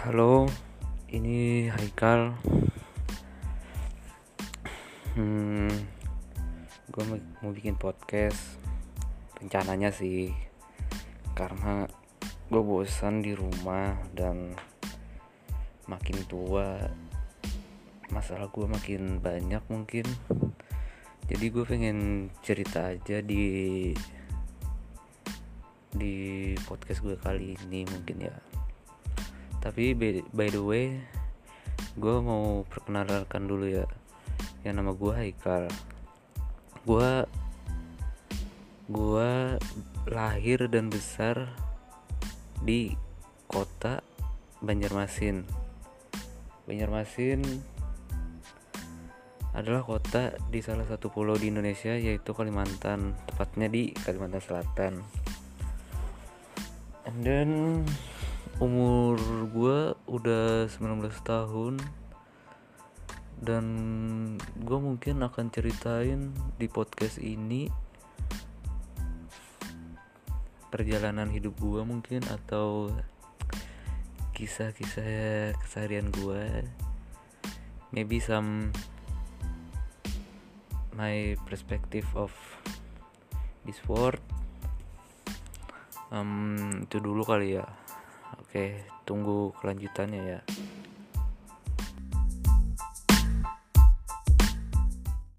Halo, ini Haikal. Hmm, gue mau bikin podcast. Rencananya sih, karena gue bosan di rumah dan makin tua, masalah gue makin banyak mungkin. Jadi gue pengen cerita aja di di podcast gue kali ini mungkin ya tapi by, the way gue mau perkenalkan dulu ya. Yang nama gue Haikal. Gue gue lahir dan besar di kota Banjarmasin. Banjarmasin adalah kota di salah satu pulau di Indonesia yaitu Kalimantan tepatnya di Kalimantan Selatan. And then umur gue udah 19 tahun dan gue mungkin akan ceritain di podcast ini perjalanan hidup gue mungkin atau kisah-kisah keseharian gue maybe some my perspective of this world. Um, itu dulu kali ya Oke, tunggu kelanjutannya ya.